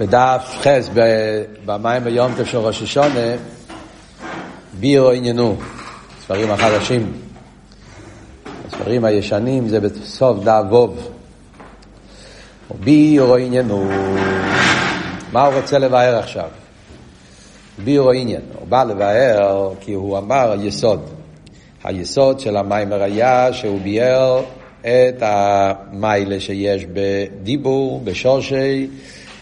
בדף חס במים ביום טף של ראש השונה בירו עניינו ספרים החדשים. הספרים הישנים זה בסוף דף ווב בירו עניינו. מה הוא רוצה לבאר עכשיו? בירו עניין. הוא בא לבאר כי הוא אמר יסוד היסוד של המיימר היה שהוא ביאר את המיילה שיש בדיבור, בשושי,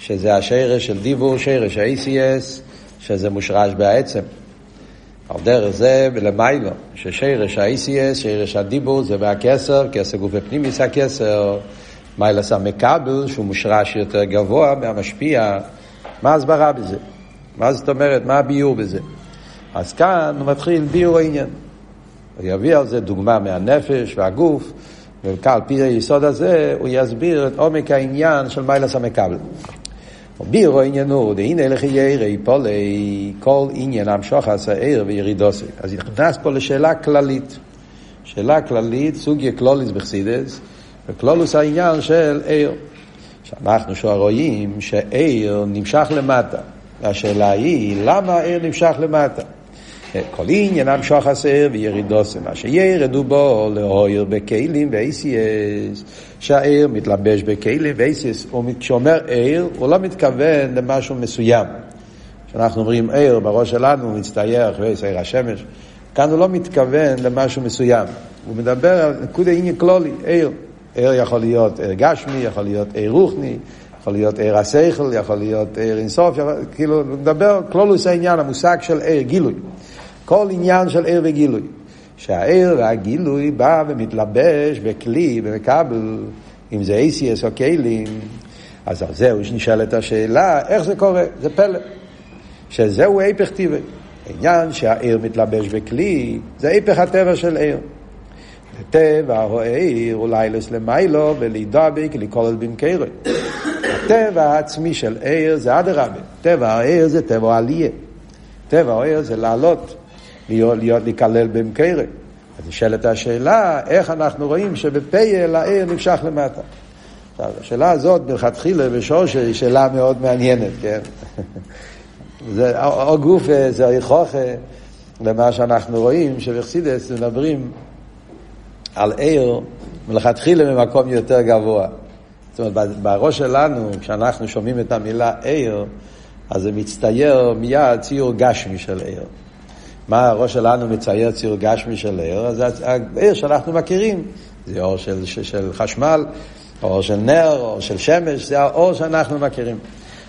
שזה השרש של דיבור, שרש ה-ACS, שזה מושרש בעצם. על דרך זה ולמיילו, ששרש ה-ACS, שרש הדיבור זה מהכסר, כסר גוף בפנימיס הכסר, מיילס המקבל, שהוא מושרש יותר גבוה מהמשפיע. מה ההסברה בזה? מה זאת אומרת? מה הביור בזה? אז כאן הוא מתחיל ביור העניין. הוא יביא על זה דוגמה מהנפש והגוף, ועל פי היסוד הזה הוא יסביר את עומק העניין של מיילס המקבל. בירו עניינו, דהנה לכי ירא פולי, כל עניין המשוך עשה עיר וירידוסי. אז נכנס פה לשאלה כללית. שאלה כללית, סוגיה קלוליס בחסידס, וקלולוס העניין של עיר. שאנחנו שואל רואים שעיר נמשך למטה. והשאלה היא, למה העיר נמשך למטה? כל עניין המשוך עשר וירידוסם, מה שירדו בו לאויר בכלים ואייסיאס, שהעיר מתלבש בכלים ואייסיאס, כשאומר עיר, הוא לא מתכוון למשהו מסוים. כשאנחנו אומרים עיר, בראש שלנו מצטייר אחרי עיר השמש, כאן הוא לא מתכוון למשהו מסוים. הוא מדבר על נקוד העניין כלולי, עיר. עיר יכול להיות עיר גשמי, יכול להיות עיר רוחני, יכול להיות עיר השכל, יכול להיות עיר אינסוף, כאילו, הוא מדבר, כלולוס העניין, המושג של עיר, גילוי. כל עניין של עיר וגילוי. שהעיר והגילוי בא ומתלבש בכלי ומקבל, אם זה ACS או כלים, אז על זהו נשאלת השאלה, איך זה קורה? זה פלא. שזהו היפך טבעי. העניין שהעיר מתלבש בכלי, זה היפך הטבע של עיר. הטבע הוא העיר, אולי לסלמיילו ולהידבק לקרוא במקרה. הטבע העצמי של עיר זה אדרבה. טבע העיר זה טבע עלייה. טבע העיר זה לעלות. להיות, להיות להיכלל במקרה. אז נשאלת השאלה, איך אנחנו רואים שבפייל העיר נמשך למטה. עכשיו, השאלה הזאת מלכתחילה בשורש היא שאלה מאוד מעניינת, כן? זה או גוף, זה היכוך למה שאנחנו רואים, שבחסידס מדברים על עיר מלכתחילה ממקום יותר גבוה. זאת אומרת, בראש שלנו, כשאנחנו שומעים את המילה עיר, אז זה מצטייר מיד ציור גשמי של עיר. מה הראש שלנו מצייר ציור גשמי של עיר, אז העיר שאנחנו מכירים, זה אור של, של, של חשמל, אור של נר, אור של שמש, זה האור שאנחנו מכירים.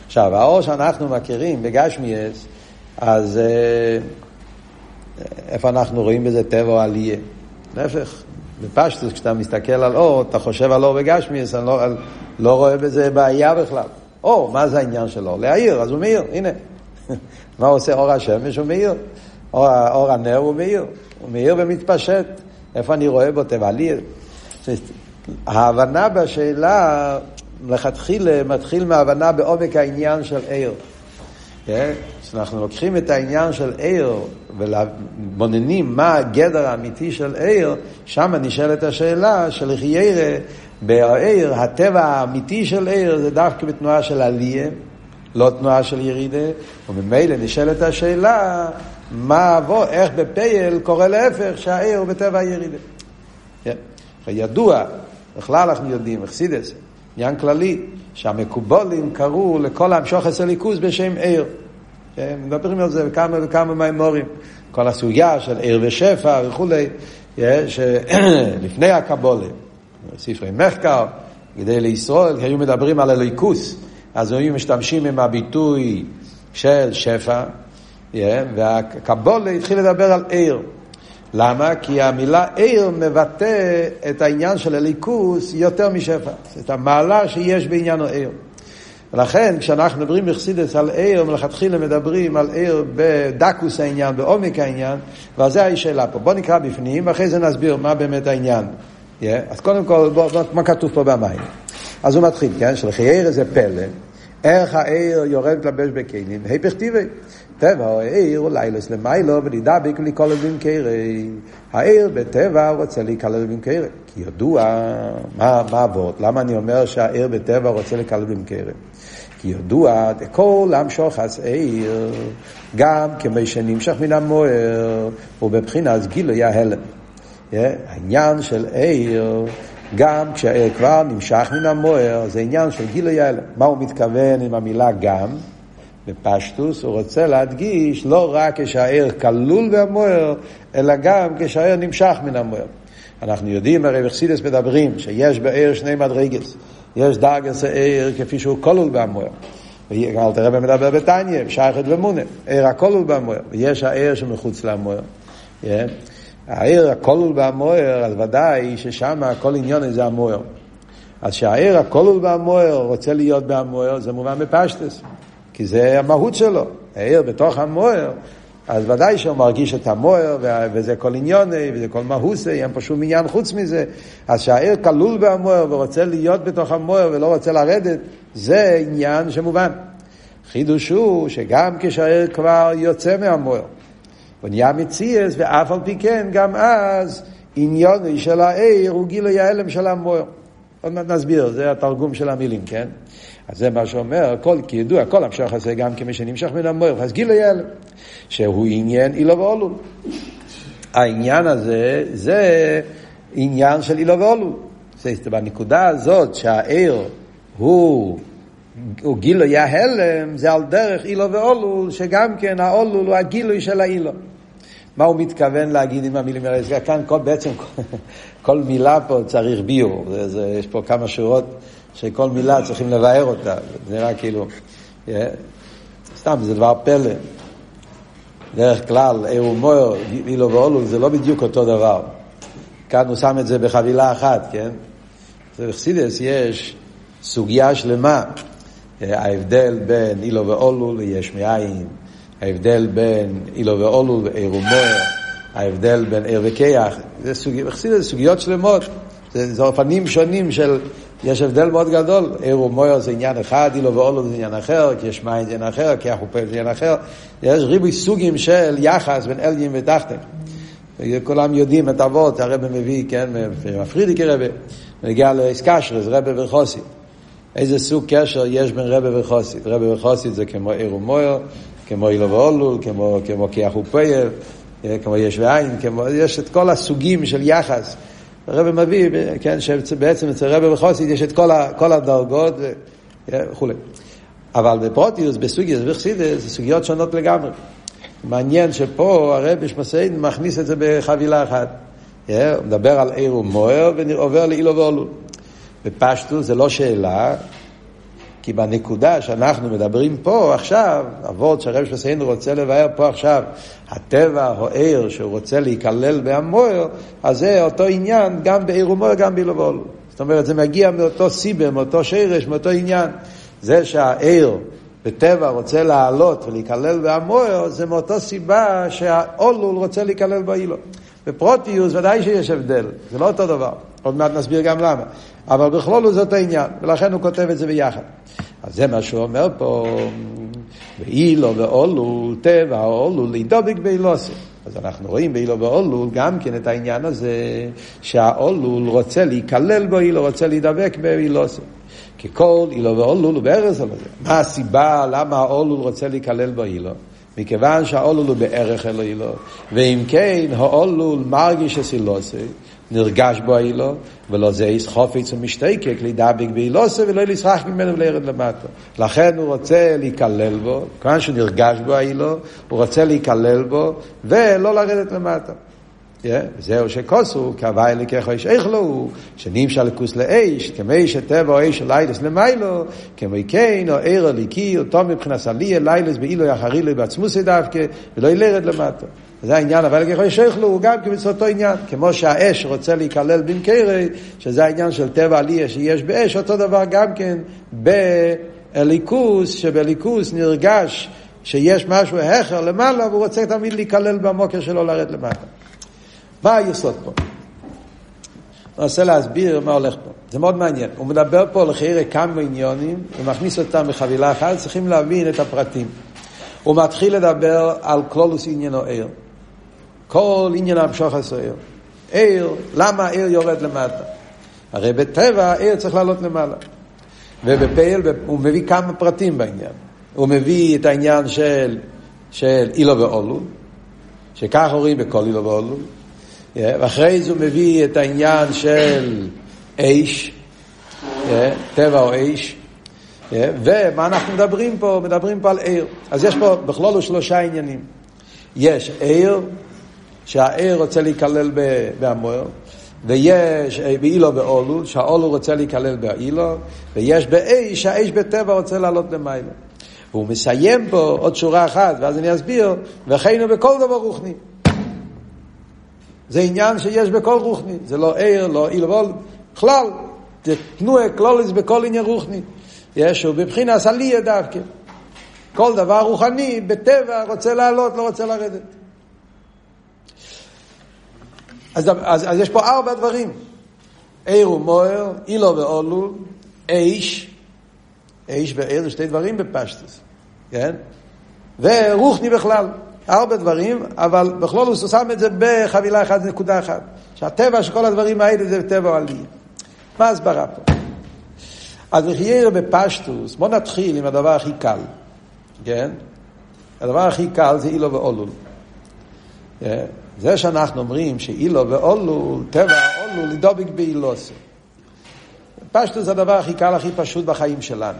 עכשיו, האור שאנחנו מכירים בגשמיאס, אז אה, איפה אנחנו רואים בזה טבע או עלייה? להפך, בפשטוס, כשאתה מסתכל על אור, אתה חושב על אור בגשמיאס, אני לא, לא רואה בזה בעיה בכלל. אור, מה זה העניין של אור? להעיר, אז הוא מאיר, הנה. מה עושה אור השמש? הוא מאיר. אור, אור הנר הוא מאיר, הוא מאיר ומתפשט. איפה אני רואה בו תבעלי? ההבנה בשאלה, לכתחילה, מתחיל מההבנה בעומק העניין של עיר. כשאנחנו לוקחים את העניין של עיר ובוננים מה הגדר האמיתי של עיר, שם נשאלת השאלה של איך ירא בעיר, הטבע האמיתי של עיר זה דווקא בתנועה של עלייה, לא תנועה של ירידה, וממילא נשאלת השאלה מה אבוא, איך בפייל קורה להפך שהעיר הוא בטבע הירידה. ידוע, בכלל אנחנו יודעים, אכסידס, עניין כללי, שהמקובולים קראו לכל המשוך אצל ליכוז בשם עיר. מדברים על זה בכמה וכמה מימורים. כל הסוגיה של עיר ושפע וכולי, שלפני הקבולה, ספרי מחקר, כדי לישראל, היו מדברים על הליכוס, אז היו משתמשים עם הביטוי של שפע, והקבולה התחיל לדבר על עיר. למה? כי המילה עיר מבטא את העניין של הליכוס יותר משפע, את המעלה שיש בעניין העיר. ולכן כשאנחנו מדברים בחסידס על עיר, מלכתחילה מדברים על עיר בדקוס העניין, בעומק העניין, ועל זה השאלה פה. בואו נקרא בפנים, ואחרי זה נסביר מה באמת העניין. Yeah. אז קודם כל, בוא, בוא, מה כתוב פה במים? אז הוא מתחיל, כן? שלחי עיר זה פלא. איך העיר יורד להתלבש בכלים? היפך טבעי. טבע העיר הוא לילס למיילו ונדבק לכל אבים קרי. העיר בטבע רוצה להיכלל במקרי. כי ידוע, מה, עבוד? למה אני אומר שהעיר בטבע רוצה להיכלל במקרי? כי ידוע, כל המשוך אז עיר, גם כמי שנמשך מן המוער, ובבחינת גילוי ההלם. העניין של עיר, גם כשהעיר כבר נמשך מן המוער, זה עניין של גילוי ההלם. מה הוא מתכוון עם המילה גם? בפשטוס הוא רוצה להדגיש לא רק כשהעיר כלול במוער, אלא גם כשהעיר נמשך מן המוער. אנחנו יודעים, הרי בחסידס מדברים, שיש בעיר שני מדרגס. יש דרגס העיר כפי שהוא כלול במוער. אל תראה במדבר בתניא, שייכת ומונה, עיר הכלול במוער. ויש העיר שמחוץ למוער. Yeah. העיר הכלול במוער, אז ודאי ששם כל עניון זה המוער. אז שהעיר הכלול במוער רוצה להיות במוער, זה מובן בפשטס. כי זה המהות שלו. העיר בתוך המוער, אז ודאי שהוא מרגיש את המוער, וזה כל עניוני, וזה כל מהוסי, אין פה שום עניין חוץ מזה. אז שהעיר כלול במוער ורוצה להיות בתוך המוער ולא רוצה לרדת, זה עניין שמובן. חידוש הוא שגם כשהעיר כבר יוצא מהמוער, הוא נהיה מציאס, ואף על פי כן, גם אז עניוני של העיר הוא גילוי ההלם של המוער. עוד מעט נסביר, זה התרגום של המילים, כן? אז זה מה שאומר, כל, כי ידוע, כל המשוך הזה גם כמי שנמשך מן המויר, אז גילוי הלם, שהוא עניין אילו ואולול. העניין הזה, זה עניין של אילו ואולול. בנקודה הזאת שהעיר הוא, הוא גילוי ההלם, זה על דרך אילו ואולול, שגם כן האולול הוא הגילוי של האילו. מה הוא מתכוון להגיד עם המילים האלה? כאן כל, בעצם כל מילה פה צריך ביור. זה, זה, יש פה כמה שורות שכל מילה צריכים לבאר אותה. זה נראה כאילו... Yeah. סתם, זה דבר פלא. דרך כלל, אירו מויר, אילו ואולו, זה לא בדיוק אותו דבר. כאן הוא שם את זה בחבילה אחת, כן? בחסידס יש סוגיה שלמה. ההבדל בין אילו ואולו ליש מאין, ההבדל בין אילו ואולו ואירו מויר, ההבדל בין עיר וכיח, זה סוג... סוגיות שלמות. זה, זה אופנים שונים של, יש הבדל מאוד גדול, עיר ומויר זה עניין אחד, אילו ואולו זה עניין אחר, כי יש מים זה עניין אחר, כי החופה זה עניין אחר, יש ריבוי סוגים של יחס בין אלגים ותחתן. כולם יודעים את אבות, הרב מביא, כן, מפרידיקי רבי, נגיע לאסקשרס, רבי וחוסי. איזה סוג קשר יש בין רבי וחוסי? רבי וחוסי זה כמו עיר ומויר, כמו אילו ואולו, כמו, כמו כיח ופייל, כמו יש ועין, כמו, יש את כל הסוגים של יחס. הרב מביא, כן, שבעצם אצל רבי וחוסית יש את כל, ה, כל הדרגות וכולי. אבל בפרוטיוס, בסוגיוס וחסידס, זה סוגיות שונות לגמרי. מעניין שפה הרבי שמסיין מכניס את זה בחבילה אחת. הוא מדבר על עיר ומוער ועובר לאילו ואולו. בפשטוס זה לא שאלה, כי בנקודה שאנחנו מדברים פה עכשיו, אבות שהרב שסיינו רוצה לבאר פה עכשיו, הטבע עיר שהוא רוצה להיכלל בהמוער, אז זה אותו עניין גם בעיר ומוער, גם בילובול. זאת אומרת, זה מגיע מאותו סיבה, מאותו שרש, מאותו עניין. זה שהעיר בטבע רוצה לעלות ולהיכלל בהמוער, זה מאותו סיבה שהאולול רוצה להיכלל באילו. בפרוטיוס ודאי שיש הבדל, זה לא אותו דבר. עוד מעט נסביר גם למה. אבל בכלול זה אותו עניין, ולכן הוא כותב את זה ביחד. אז זה מה שהוא אומר פה, ואילו ואולול, טבע אולול, להידבק באילוסי. אז אנחנו רואים באילו ואולול גם כן את העניין הזה, שהאולול רוצה להיכלל בו אילו, רוצה להידבק באילוסי. כי כל אילו ואולול הוא בארץ על זה. מה הסיבה למה האולול רוצה להיכלל בו אילו? מכיוון שהאולול הוא בערך אלוהילו, ואם כן, האולול מרגיש אסילוסי, נרגש בו אילו, ולא זה איס חופץ ומשתקק להידבק באילוסי ולא לשחק ממנו ולרד למטה. לכן הוא רוצה להיכלל בו, כיוון שהוא נרגש בו אילו, הוא רוצה להיכלל בו ולא לרדת למטה. זהו שכוסו, איש איך לא הוא, שנמשל לכוס לאש, כמי שטבע או של ליילס למיילו, כמי כן או עיר הליקי, אותו מבחינת סליה, ליילס באילו יחרי לו בעצמוסי דווקא, ולא ילרד למטה. זה העניין, אבל לכך יש לו, הוא גם כמצוותו עניין. כמו שהאש רוצה להיכלל במקרי, שזה העניין של טבע עלייה שיש באש, אותו דבר גם כן בליכוס, שבליכוס נרגש שיש משהו החר למעלה, והוא רוצה תמיד להיכלל במוקר שלו לרדת למטה. מה היסוד פה? אני רוצה להסביר מה הולך פה. זה מאוד מעניין. הוא מדבר פה לחירי כמה עניונים, ומכניס אותם בחבילה אחת, צריכים להבין את הפרטים. הוא מתחיל לדבר על כלולוס עניינו עיר. כל עניין המשוך עשו עיר. למה עיר יורד למטה? הרי בטבע עיר צריך לעלות למעלה. ובפייל הוא מביא כמה פרטים בעניין. הוא מביא את העניין של, של אילו ואולו, שככה רואים בכל אילו ואולו, ואחרי זה הוא מביא את העניין של אש, טבע או אש, ומה אנחנו מדברים פה? מדברים פה על עיר. אז יש פה בכלול שלושה עניינים. יש עיר, שהעיר רוצה להיכלל בהמוער, ויש באילו ואולו, שהאולו רוצה להיכלל באילו, ויש באש, שהאש בטבע רוצה לעלות למעלה. והוא מסיים פה עוד שורה אחת, ואז אני אסביר, וחיינו בכל דבר רוחני. זה עניין שיש בכל רוחני, זה לא עיר, לא אילו ואולו, בכלל, תנועה כלוליס בכל עניין רוחני. יש, הוא בבחינת עליה דווקא. כל דבר רוחני, בטבע, רוצה לעלות, לא רוצה לרדת. אז, אז, אז יש פה ארבע דברים. עיר ומוער, אילו ואולול, איש, איש ועיר זה שתי דברים בפשטוס, כן? ורוחני בכלל, ארבע דברים, אבל בכלול הוא שם את זה בחבילה אחת, נקודה אחת. שהטבע של כל הדברים האלה זה טבע עלי. מה ההסברה פה? אז נחייר בפשטוס, בוא נתחיל עם הדבר הכי קל, כן? הדבר הכי קל זה אילו ואולול. זה שאנחנו אומרים שאילו ואולול, טבע אולול, לדובק באילוסו. פשטוס זה הדבר הכי קל, הכי פשוט בחיים שלנו.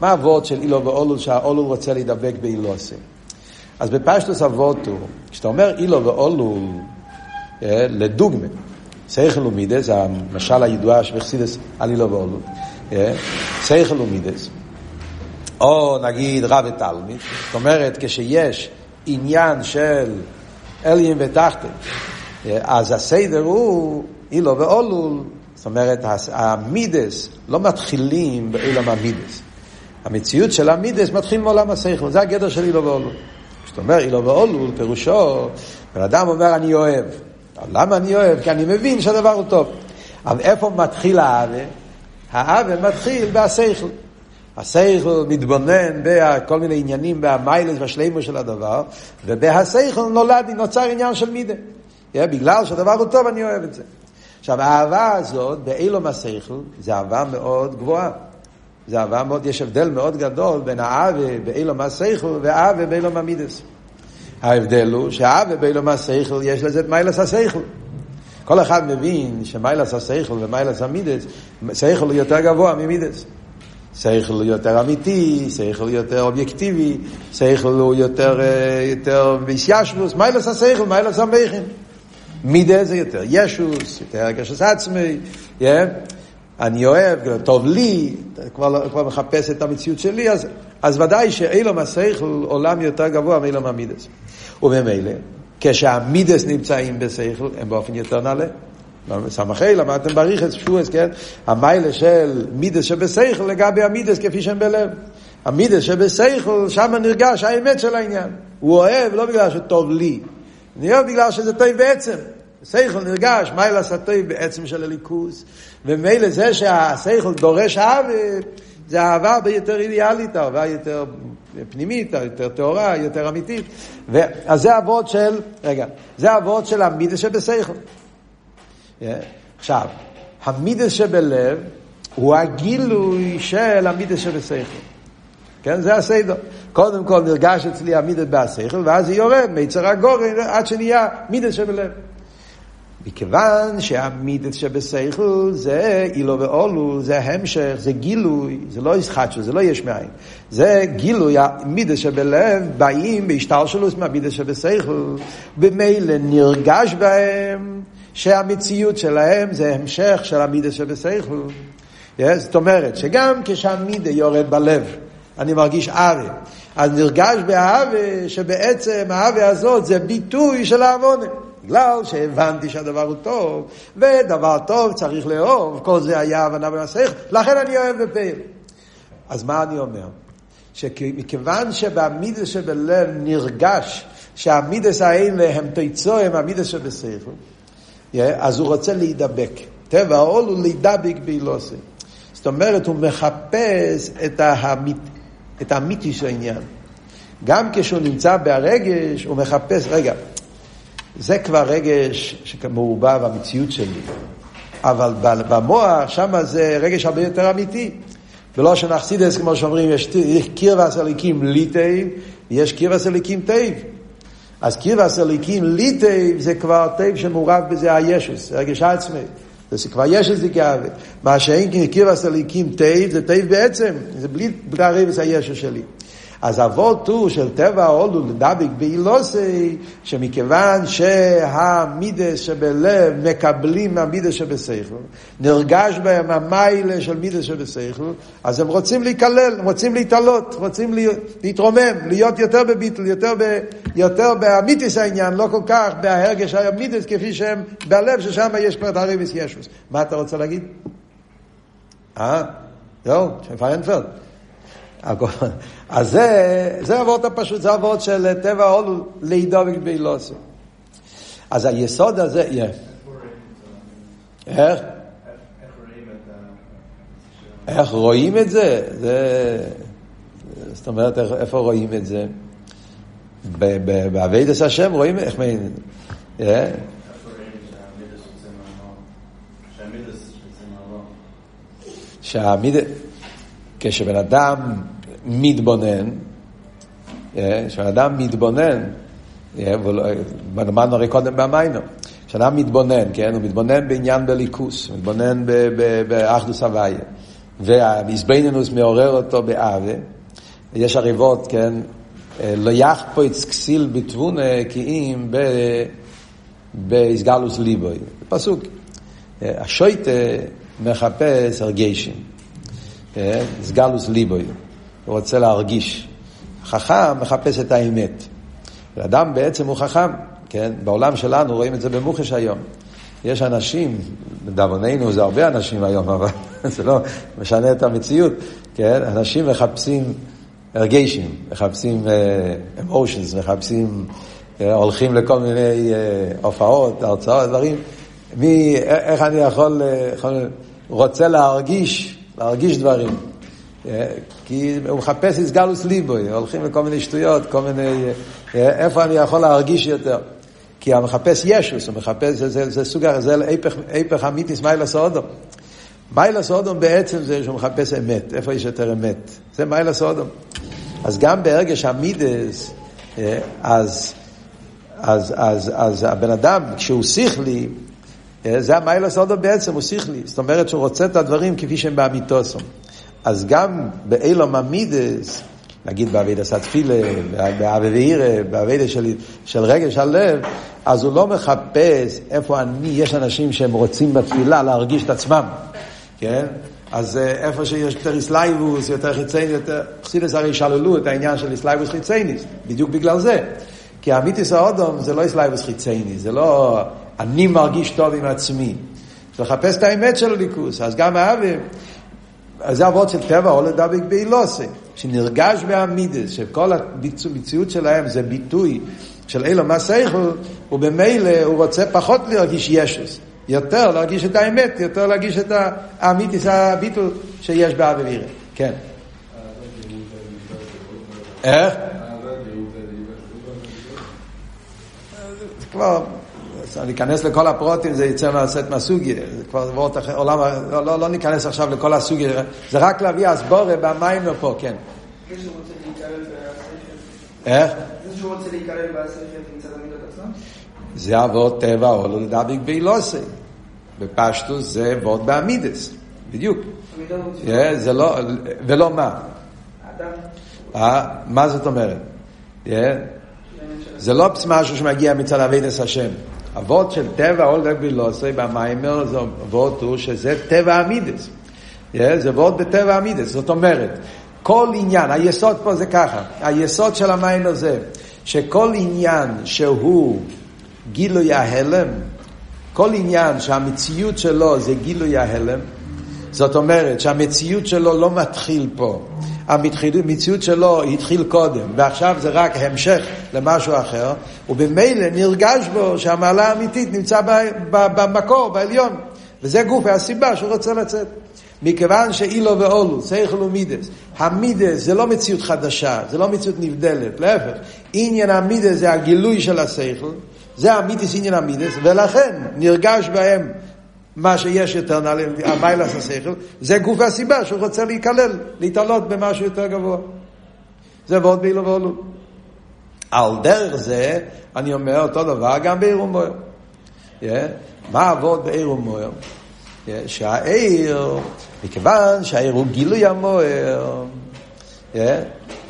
מה הוורד של אילו ואולול שהאולול רוצה להידבק באילוסו? אז בפשטוס הוורד הוא, כשאתה אומר אילו ואולול, אה, לדוגמה, סייכל ומידס, זה המשל הידוע שבחסידס על אילו ואולול, אה, סייכל ומידס, או נגיד רב ותלמיד, זאת אומרת כשיש עניין של אליים ותחתן. אז הסדר הוא אילו ואולול, זאת אומרת, המידס לא מתחילים באילם המידס. המציאות של המידס מתחיל מעולם השכל, זה הגדר של אילו ואולול. כשאתה אומר אילו ואולול, פירושו, בן אדם אומר אני אוהב. למה אני אוהב? כי אני מבין שהדבר הוא טוב. אבל איפה מתחיל האווה? האווה מתחיל בהשכל. השכל מתבונן בכל מיני עניינים והמיילס והשלימו של הדבר, ובהשכל נולד, נוצר עניין של מידה. Yeah, בגלל שהדבר הוא טוב, אני אוהב את זה. עכשיו, האהבה הזאת, באילום השכל, זה אהבה מאוד גבוהה. זה אהבה מאוד, יש הבדל מאוד גדול בין האהבה באילום השכל והאהבה באילום המידס. ההבדל הוא שהאהבה באילום השכל, יש לזה את מיילס השכל. כל אחד מבין שמיילס השכל ומיילס המידס, שכל הוא יותר גבוה ממידס. שכל יותר אמיתי, שכל יותר אובייקטיבי, שכל הוא יותר, יותר בישיישבוס, מיילס השכל, מיילס המכין. מידה זה יותר ישוס, יותר הרגשת עצמי, yeah. אני אוהב, טוב לי, כבר, כבר מחפש את המציאות שלי, אז, אז ודאי שאילום השכל עולם יותר גבוה מאילום המידס. וממילא, כשהמידס נמצאים בשכל, הם באופן יותר נעלה. סמכי, למדתם בריחס, שועס, כן? המיילה של מידס שבסייכל לגבי המידס כפי שהם בלב. המידס שבסייכל, שם נרגש האמת של העניין. הוא אוהב לא בגלל שטוב לי, אני אוהב בגלל שזה טוב בעצם. סייכל נרגש, מיילה סטוי בעצם של הליכוס, ומילא זה שהסייכל דורש אהבה, זה אהבה ביותר אידיאלית, אהבה יותר פנימית, יותר טהורה, יותר אמיתית. אז זה אבות של, רגע, זה אבות של המידס שבסייכל. עכשיו, המידס שבלב הוא הגילוי של המידס שבשכל. כן, זה הסדר. קודם כל נרגש אצלי המידס בהשכל, ואז זה יורד מיצר הגורן עד שנהיה מידס שבלב. מכיוון שהמידס שבשכל זה אילו ואולו, זה המשך, זה גילוי, זה לא ישחטשו, זה לא יש מאין. זה גילוי המידס שבלב, באים בהשתלשלוס מהמידס שבשכל, במילא נרגש בהם. שהמציאות שלהם זה המשך של המידה שבסייכו. Yes, זאת אומרת שגם כשהמידה יורד בלב, אני מרגיש אהבה, אז נרגש באהבה שבעצם האהבה הזאת זה ביטוי של העוונה. בגלל שהבנתי שהדבר הוא טוב, ודבר טוב צריך לאהוב, כל זה היה הבנה במסך, לכן אני אוהב בפעיל. אז מה אני אומר? שמכיוון שבמידס שבלב נרגש שהמידס האלה הם תיצור הם המידס שבשכל, אז הוא רוצה להידבק. טבע העלול הוא להידבק בעילתו. זאת אומרת, הוא מחפש את, האמית, את האמיתי של העניין. גם כשהוא נמצא בהרגש, הוא מחפש, רגע, זה כבר רגש שמעורבב במציאות שלי. אבל במוח, שם זה רגש הרבה יותר אמיתי. בלשון החסידות, כמו שאומרים, יש קרבת אלוקים לי טוב, יש קרבת אלוקים טוב. אז קרבת אלוקים לי טוב זה כבר טוב שמעורב בזה הישות, רגש עצמי. זה כבר יש איזה גאווה. מה שאין קרבת אלוקים טוב, זה טוב בעצם, זה בלי תערובת הישות שלי. אז הוא של טבע העלול לידבק בעילתו, שמכיוון שהמידות שבלב מקבלים מהמידות שבשכל, נרגש בהם המעלה של מידות שבשכל, אז הם רוצים להיכלל, הם רוצים להתעלות, רוצים להתרומם, להיות יותר בביטל, יותר, ב, יותר באמיתית העניין, לא כל כך בהרגש המידות כפי שהם בלב, ששם יש כבר תערובת ישות. מה אתה רוצה להגיד? אה? זהו, פיינפלד. אז זה, זה העבודה הפשוט, זה העבודה של טבע עלול לידבק בעילתו. אז היסוד הזה. איך? איך רואים את זה? זה... זאת אומרת, איפה רואים את זה? באביידס השם רואים איך מבין? שהמידס, כשבן אדם מתבונן, אה, כשאדם מתבונן, אה, למדנו הרי קודם במיינו, כשאדם מתבונן, כן, הוא מתבונן בעניין בליכוס, מתבונן באחדוס הוויה, והמזבנינוס מעורר אותו באווה, יש הריבות, כן, אה, לא יחפוץ כסיל בתבונה כי אם באיסגלוס ליבוי. פסוק. השויטה מחפש הרגשים. איסגלוס ליבוי. הוא רוצה להרגיש. חכם מחפש את האמת. אדם בעצם הוא חכם, כן? בעולם שלנו רואים את זה במוחש היום. יש אנשים, לדאבוננו זה הרבה אנשים היום, אבל זה לא משנה את המציאות, כן? אנשים מחפשים הרגשים, מחפשים uh, מחפשים, uh, הולכים לכל מיני uh, הופעות, הרצאות, דברים. מי, איך אני יכול, יכול, רוצה להרגיש, להרגיש דברים. כי הוא מחפש איסגלוס ליבוי, הולכים לכל מיני שטויות, כל מיני... איפה אני יכול להרגיש יותר? כי הוא מחפש ישוס, הוא מחפש, זה, זה, זה סוג, זה היפך אמיתיס מיילס אודום. מיילס אודום בעצם זה שהוא מחפש אמת, איפה יש יותר אמת? זה מיילס אודום. אז גם בהרגש המידס, אז, אז, אז, אז הבן אדם, כשהוא שכלי, זה המיילס אודום בעצם, הוא שכלי. זאת אומרת שהוא רוצה את הדברים כפי שהם באמיתוסום. אז גם באילום המידס, נגיד בעבודת התפילה, באהבה ויראה, בעבודת של, של רגש הלב, אז הוא לא מחפש איפה אני, יש אנשים שהם רוצים בתפילה להרגיש את עצמם, כן? אז אה, איפה שיש יותר התלהבות, יותר חיצוניות, יותר... חסידות הרי שללו את העניין של התלהבות חיצוניות, בדיוק בגלל זה. כי אמיתית האדם זה לא התלהבות חיצוניות, זה לא אני מרגיש טוב עם עצמי. לחפש את האמת של אלוקות. אז גם אז זה אבות של טבע או לדבק באילוסי, שנרגש בעמידס, שכל המציאות שלהם זה ביטוי של אילו מה סייכל, ובמילא הוא רוצה פחות להרגיש ישוס, יותר להרגיש את האמת, יותר להרגיש את האמיתיס הביטול שיש באבי וירא. כן. איך? כבר אני אכנס לכל הפרוטים, זה יצא מהסט מהסוגיה, זה כבר עבורת עולם, לא, לא, לא ניכנס עכשיו לכל הסוגיה, זה רק להביא אסבורה במים פה, כן. איך? זה אבות טבע או לא לדביק באילוסי. בפשטוס זה אבות בעמידס, בדיוק. זה לא, ולא מה? מה זאת אומרת? זה לא משהו שמגיע מצד אבידס השם. אבות של טבע אולדק בילוסי במיימר זה אבות הוא שזה טבע המידס. זה אבות בטבע המידס. זאת אומרת, כל עניין, היסוד פה זה ככה, היסוד של המיימר זה שכל עניין שהוא גילוי ההלם, כל עניין שהמציאות שלו זה גילוי ההלם, זאת אומרת שהמציאות שלו לא מתחיל פה. המציאות שלו התחיל קודם, ועכשיו זה רק המשך למשהו אחר, ובמילא נרגש בו שהמעלה האמיתית נמצא במקור, בעליון. וזה גוף הסיבה שהוא רוצה לצאת. מכיוון שאילו ואולו, שכל ומידס, המידס זה לא מציאות חדשה, זה לא מציאות נבדלת, להפך, עניין המידס זה הגילוי של השכל, זה המידס עניין המידס, ולכן נרגש בהם מה שיש יותר נעלה, המיילס השכל, זה גוף הסיבה שהוא רוצה להיכלל, להתעלות במשהו יותר גבוה. זה ועוד באילו ואולו. על דרך זה, אני אומר אותו דבר גם בעיר ומויר. Yeah. מה עבוד בעיר ומויר? Yeah. שהעיר, מכיוון שהעיר הוא גילוי המויר, yeah.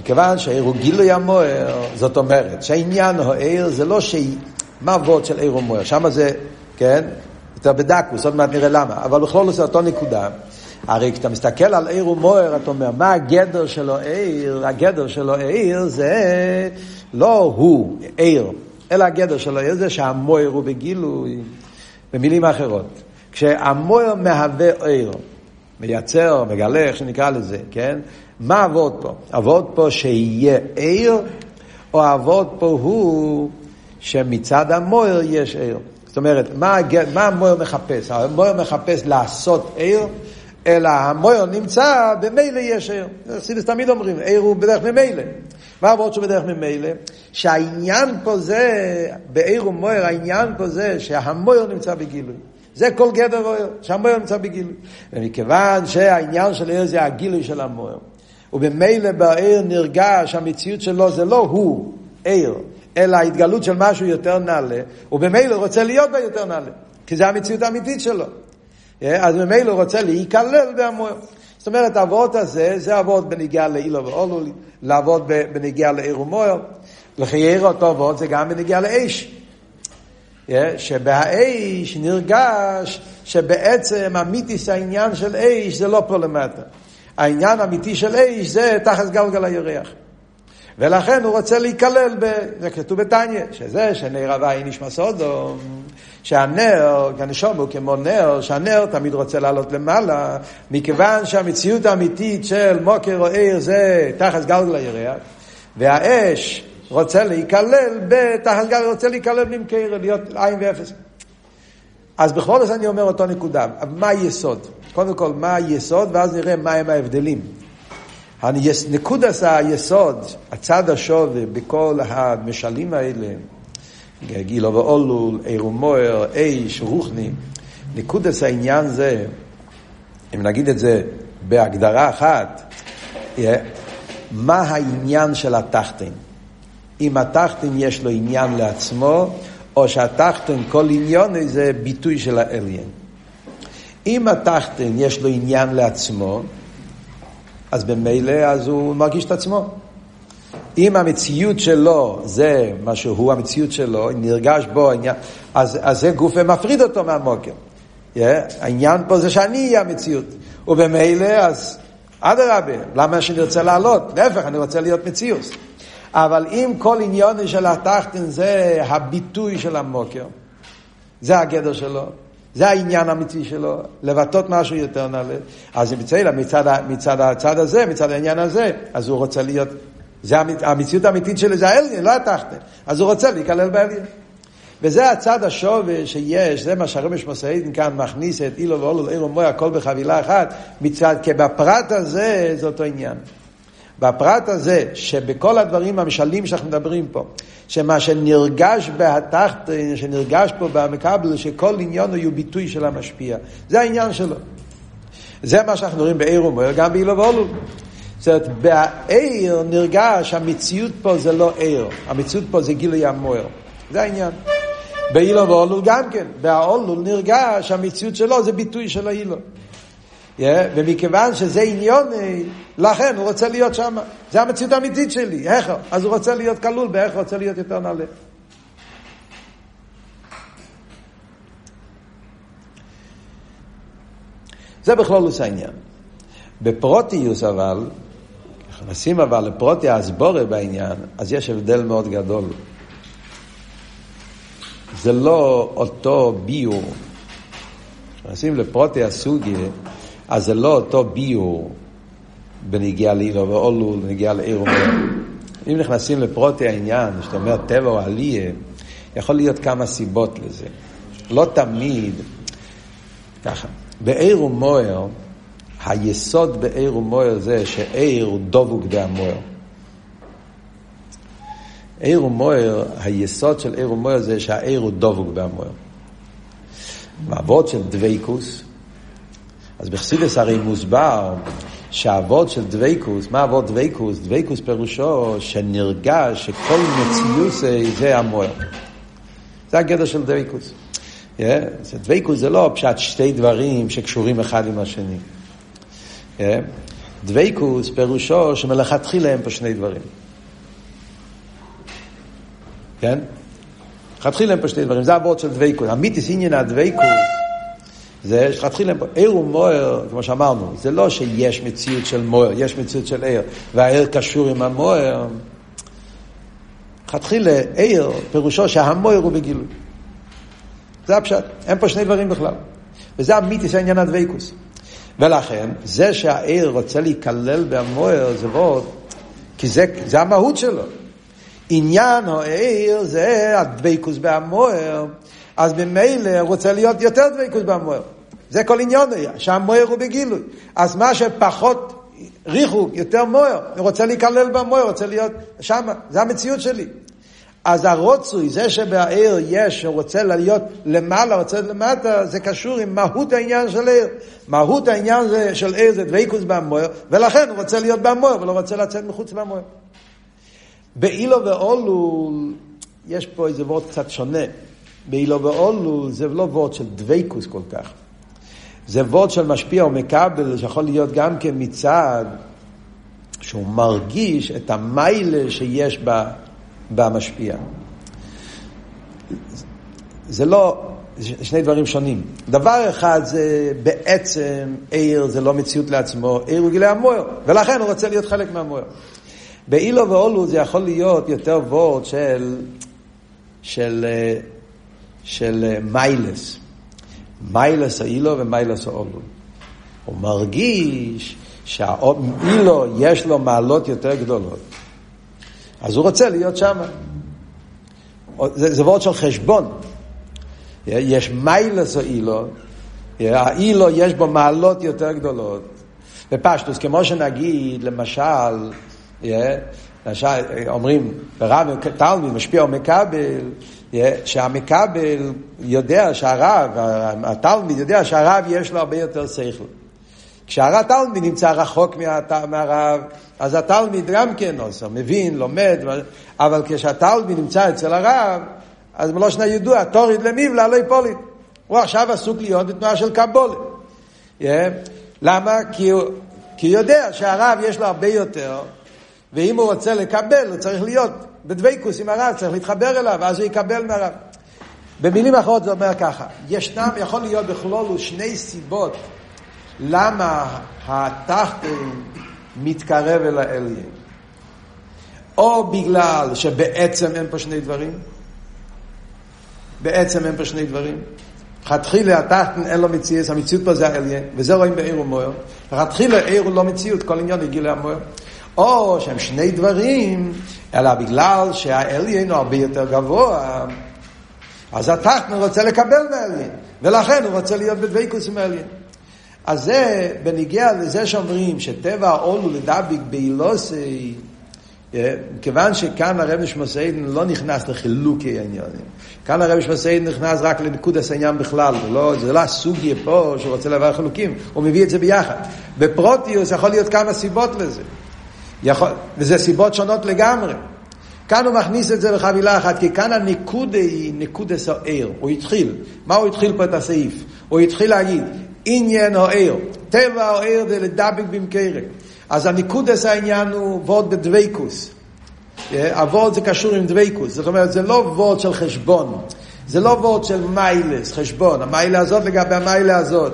מכיוון שהעיר הוא גילוי המויר, זאת אומרת שהעניין העיר זה לא שהיא, מה עבוד של עיר ומויר? שם זה, כן, יותר בדקוס, עוד מעט נראה למה, אבל בכל זאת אותו נקודה. הרי כשאתה מסתכל על עיר ומויר, אתה אומר, מה הגדר שלו עיר? הגדר שלו עיר זה לא הוא עיר, אלא הגדר שלו עיר זה שהמויר הוא בגילוי. במילים אחרות, כשהמויר מהווה עיר, מייצר, מגלה, איך שנקרא לזה, כן? מה עבוד פה? עבוד פה שיהיה עיר, או עבוד פה הוא שמצד המויר יש עיר. זאת אומרת, מה, מה המויר מחפש? המויר מחפש לעשות עיר, אלא המויר נמצא, במילא יש עיר. חסידס תמיד אומרים, עיר הוא בדרך ממילא. מה עבוד שהוא בדרך ממילא? שהעניין פה זה, בעיר ומויר, העניין פה זה שהמויר נמצא בגילוי. זה כל גדר מויר, שהמויר נמצא בגילוי. ומכיוון שהעניין של עיר זה הגילוי של המויר, ובמילא בעיר נרגש, המציאות שלו זה לא הוא, עיר, אלא ההתגלות של משהו יותר נעלה, ובמילא רוצה להיות בה יותר נעלה, כי זה המציאות האמיתית שלו. אז ממילא רוצה להיכלל בהמויר. זאת אומרת, האבות הזה, זה אבות בנגיעה לאילו ואולו, לעבוד בנגיעה לעיר ומויר. לחייר אותו אבות זה גם בנגיעה לאש. שבאש נרגש שבעצם אמיתיס העניין של אש זה לא פה למטה. העניין האמיתי של אש זה תחת גלגל הירח. ולכן הוא רוצה להיכלל, ב... זה כתוב בתניא, שזה שנר הוואי נשמע סודו, שהנר, כנשום הוא כמו נר, שהנר תמיד רוצה לעלות למעלה, מכיוון שהמציאות האמיתית של מוקר או עיר זה תחת גלגל הירח, והאש רוצה להיכלל בתחת גלגל, רוצה להיכלל במקר, להיות עין ואפס. אז בכל זאת אני אומר אותו נקודה, מה היסוד? קודם כל, מה היסוד, ואז נראה מהם ההבדלים. נקודס היסוד, הצד השווה בכל המשלים האלה, גילו ואולול, עיר ומוער, איש, רוחני, נקודס העניין זה, אם נגיד את זה בהגדרה אחת, מה העניין של התחתן? אם התחתן יש לו עניין לעצמו, או שהתחתן כל עניון זה ביטוי של האליין. אם התחתן יש לו עניין לעצמו, אז במילא אז הוא מרגיש את עצמו. אם המציאות שלו זה מה שהוא המציאות שלו, נרגש בו העניין, אז, אז זה גוף ומפריד אותו מהמוקר. Yeah, העניין פה זה שאני אהיה המציאות. ובמילא אז אדרבה, למה שאני רוצה לעלות? להפך, אני רוצה להיות מציאות. אבל אם כל עניון של התחתן זה הביטוי של המוקר, זה הגדר שלו, זה העניין האמיתי שלו, לבטאות משהו יותר נעלה. אז מצד, מצד, מצד הצד הזה, מצד העניין הזה, אז הוא רוצה להיות, זה המציאות האמיתית שלו, זה האליין, לא התחתן. אז הוא רוצה להיכלל באליין. וזה הצד השווה שיש, זה מה שהרמש מוסעידין כאן מכניס את אילו ואולו לאילו מוי, הכל בחבילה אחת, מצד, כי בפרט הזה זה אותו עניין. בפרט הזה, שבכל הדברים המשלים שאנחנו מדברים פה, שמה שנרגש בהתחת, שנרגש פה במקבל, שכל עניין הוא ביטוי של המשפיע. זה העניין שלו. זה מה שאנחנו רואים בעיר ומוער, גם באילו ואולו. זאת אומרת, בעיר נרגש, המציאות פה זה לא עיר, המציאות פה זה גילוי המוער. זה העניין. באילו ואולו גם כן, באולו נרגש, המציאות שלו זה ביטוי של האילו. ומכיוון שזה עניון, לכן הוא רוצה להיות שם. זה המציאות האמיתית שלי, איך? אז הוא רוצה להיות כלול באיך רוצה להיות יותר נעלה. זה בכלול עושה העניין. בפרוטיוס אבל, נכנסים אבל לפרוטי הסבורה בעניין, אז יש הבדל מאוד גדול. זה לא אותו ביור. נכנסים לפרוטי הסוגיה, אז זה לא אותו ביור בנגיעה לאילו ואולו, בנגיעה לעיר ומאיר. אם נכנסים לפרוטי העניין, שאתה אומר טבע או עליה, יכול להיות כמה סיבות לזה. לא תמיד, ככה, בעיר ומוער, היסוד בעיר ומויר זה שעיר הוא דבוק בהמויר. עיר ומויר, היסוד של עיר ומויר זה שהעיר הוא דבוק בהמויר. העבודה של דביקות, אז בחסידות הרי מוסבר שהעבודה של דביקות, מה העבודה דביקות? דביקות פירושו שנרגש שכל מציאות זה המאור. זה הגדר של דביקות. Yeah, דביקות זה לא פשט שתי דברים שקשורים אחד עם השני. Yeah. דביקות פירושו שמלכתחילה הם פה שני דברים. כן? מלכתחילה הם פה שני דברים, זה אבות של דבייקוס. המיתיס עניין הדבייקוס זה שתתחיל עיר ומוער, כמו שאמרנו, זה לא שיש מציאות של מוער, יש מציאות של עיר, והעיר קשור עם המוער. תתחיל עיר, פירושו שהמוער הוא בגילוי. זה הפשט, אין פה שני דברים בכלל. וזה המיתיס העניין הדבקוס. ולכן, זה שהעיר רוצה להיכלל במוער, זה ועוד, כי זה, זה המהות שלו. עניין העיר זה הדבקוס בהמוער, אז ממילא רוצה להיות יותר דבקות במוער. זה כל עניון היה, שהמוער הוא בגילוי. אז מה שפחות ריחוק, יותר מוער, הוא רוצה להיכלל במוער, רוצה להיות שם, זה המציאות שלי. אז הרוצוי, זה שבעיר יש, רוצה להיות למעלה, רוצה למטה, זה קשור עם מהות העניין של עיר. מהות העניין של עיר זה דבקות במוער, ולכן הוא רוצה להיות במוער, ולא רוצה לצאת מחוץ למוער. באילו ואולו, יש פה איזה וורט קצת שונה. באילו ואולו זה לא וורד של דבייקוס כל כך. זה וורד של משפיע ומקבל, שיכול להיות גם כן מצד שהוא מרגיש את המיילה שיש במשפיע. זה לא, שני דברים שונים. דבר אחד זה בעצם עיר זה לא מציאות לעצמו, עיר הוא גילה המוער, ולכן הוא רוצה להיות חלק מהמוער. באילו ואולו זה יכול להיות יותר וורד של, של של אה, מיילס. מיילס האילו ומיילס האולו. הוא מרגיש שהאילו יש לו מעלות יותר גדולות. אז הוא רוצה להיות שם. זה, זה וורד של חשבון. יש מיילס האילו, האילו יש בו מעלות יותר גדולות. בפשטוס, כמו שנגיד, למשל, אומרים, ברב תלמיד משפיע ומקבל, שהמקבל יודע שהרב, התלמיד יודע שהרב יש לו הרבה יותר שכל. כשהתלמיד נמצא רחוק מהרב, אז התלמיד גם כן עושה, מבין, לומד, אבל כשהתלמיד נמצא אצל הרב, אז מלושנה ידוע, תוריד למיבלה לא יפוליד. הוא עכשיו עסוק להיות בתנועה של קבולת. Yeah. למה? כי הוא, כי הוא יודע שהרב יש לו הרבה יותר, ואם הוא רוצה לקבל, הוא צריך להיות בדבקוס עם הרב, צריך להתחבר אליו, ואז הוא יקבל מהרב. במילים אחרות זה אומר ככה, ישנם, יכול להיות בכלולו שני סיבות למה התחתן מתקרב אל העליין. או בגלל שבעצם אין פה שני דברים, בעצם אין פה שני דברים. לכתחילה התחתן אין לו מציאות, המציאות פה זה העליין, וזה רואים בעיר ומוער. לכתחילה עיר הוא לא מציאות, כל עניין הגיע למוער. או שהם שני דברים, אלא בגלל שהעליין הוא הרבה יותר גבוה, אז התחתן רוצה לקבל מהעליין, ולכן הוא רוצה להיות בדבקוס עם העליין. אז זה, בניגיע לזה שאומרים שטבע העול הוא לדביק באילוסי, אה, כיוון שכאן הרב נשמוסיין לא נכנס לחילוקי העניינים. כאן הרב נשמוסיין נכנס רק לנקודס העניין בכלל, לא, זה לא הסוגיה פה שהוא רוצה לעבר חילוקים, הוא מביא את זה ביחד. בפרוטיוס יכול להיות כמה סיבות לזה. יכול, וזה סיבות שונות לגמרי. כאן הוא מכניס את זה בחבילה אחת, כי כאן הנקודה היא נקודס העיר. הוא התחיל, מה הוא התחיל פה את הסעיף? הוא התחיל להגיד, עניין העיר, טבע העיר זה לדבק במקרה. אז הנקודס העניין הוא וורד בדוויקוס. הוורד זה קשור עם דוויקוס, זאת אומרת זה לא וורד של חשבון, זה לא וורד של מיילס, חשבון, המיילה הזאת לגבי המיילה הזאת.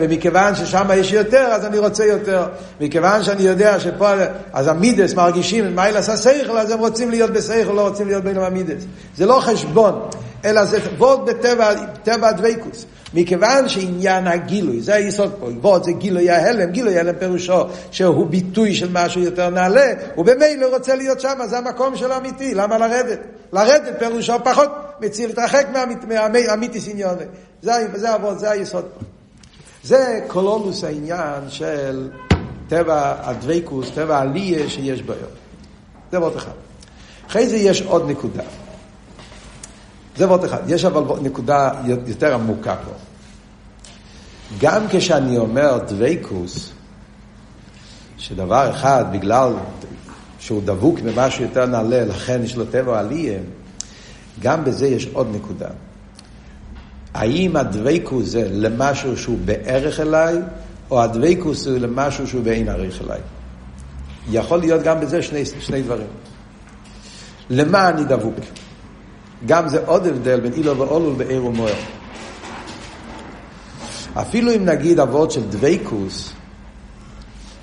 ומכיוון ששם יש יותר, אז אני רוצה יותר. מכיוון שאני יודע שפה, אז המידס מרגישים, מה אלה השכל, אז הם רוצים להיות בשכל, לא רוצים להיות בין המידס. זה לא חשבון, אלא זה וורד בטבע, טבע הדבקוס. מכיוון שעניין הגילוי, זה היסוד פה, וורד זה גילוי ההלם, גילוי ההלם פירושו שהוא ביטוי של משהו יותר נעלה, ובמילא רוצה להיות שם, זה המקום שלו אמיתי, למה לרדת? לרדת פירושו פחות מציל, להתרחק מהאמיתיס עניון. זה, זה, זה היסוד פה. זה קולולוס העניין של טבע הדבקוס, טבע העלייה שיש בעיר. זה וורט אחד. אחרי זה יש עוד נקודה. זה וורט אחד. יש אבל נקודה יותר עמוקה פה. גם כשאני אומר דבקוס, שדבר אחד, בגלל שהוא דבוק במשהו יותר נעלה, לכן יש לו טבע עלייה, גם בזה יש עוד נקודה. האם הדבקוס זה למשהו שהוא בערך אליי, או הדבקוס הוא למשהו שהוא באין עריך אליי? יכול להיות גם בזה שני, שני דברים. למה אני דבוק? גם זה עוד הבדל בין אילו ואולו בעיר ומוער. אפילו אם נגיד אבות של דבקוס,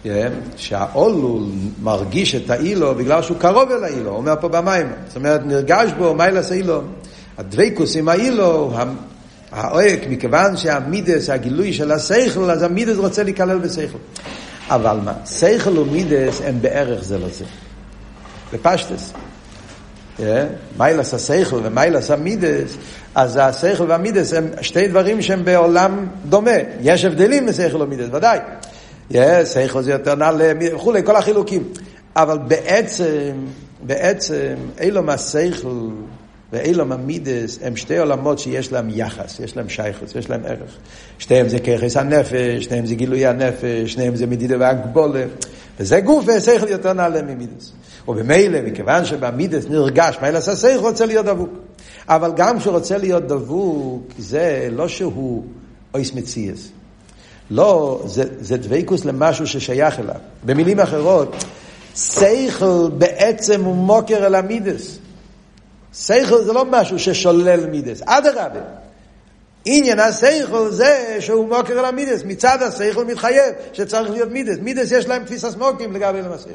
כן, שהאולול מרגיש את האילו בגלל שהוא קרוב אל האילו, אומר פה במים. זאת אומרת, נרגש בו מיילס האילו. הדבקוס עם האילו, האוהק, מכיוון שהמידס, הגילוי של השכל, אז המידס רוצה להיכלל בשכל. אבל מה, שכל ומידות הם בערך זה לא זה. בפשטות. אה? מעלת השכל ומעלת המידות, אז השכל והמידות הם שתי דברים שהם בעולם דומה. יש הבדלים בשכל ומידות, ודאי. שכל זה יותר נעלה וכולי, כל החילוקים. אבל בעצם, בעצם, עולם השכל ועולם המידות הם שתי עולמות שיש להם יחס, יש להם שייכות, יש להם ערך. שתיהם זה ככס הנפש, שניהם זה גילוי הנפש, שניהם זה מדידה והגבולה. וזה גוף ושכל יותר נעלה ממידס. ובמילא, מכיוון שבמידס נרגש, מה אלא שכל רוצה להיות דבוק. אבל גם כשהוא רוצה להיות דבוק, זה לא שהוא אויס מציאס. לא, זה, זה דבקוס למשהו ששייך אליו. במילים אחרות, שכל בעצם הוא מוקר אל המידס. שכל זה לא משהו ששולל מידס, אדרבה. עניין השכל זה שהוא מוקר אל המידס, מצד השכל מתחייב שצריך להיות מידס. מידס יש להם תפיסה סמוקים לגבי אלם השכל.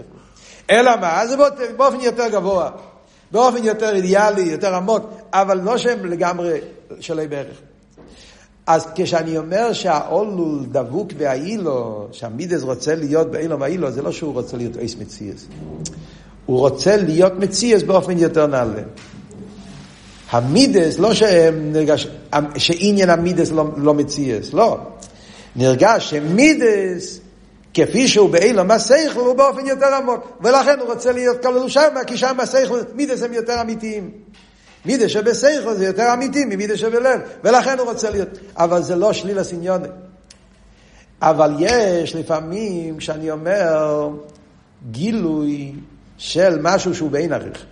אלא מה? זה באופן יותר גבוה, באופן יותר אידיאלי, יותר עמוק, אבל לא שהם לגמרי שולי בערך. אז כשאני אומר שהאולול דבוק באילו, שהמידס רוצה להיות באילו ואילו, זה לא שהוא רוצה להיות אייס מציאס. הוא רוצה להיות מציאס באופן יותר נעלה. המידס, לא שהם נרגש, שעניין המידס לא, לא מציאס, לא. נרגש שמידס, כפי שהוא באילום הסייכל, הוא באופן יותר עמוק. ולכן הוא רוצה להיות כללו שם, כי שם הסייכל, מידס הם יותר אמיתיים. מידה שבסייכו זה יותר אמיתי ממידה שבלב, ולכן הוא רוצה להיות. אבל זה לא שליל הסניוני. אבל יש לפעמים, כשאני אומר, גילוי של משהו שהוא באין עריך.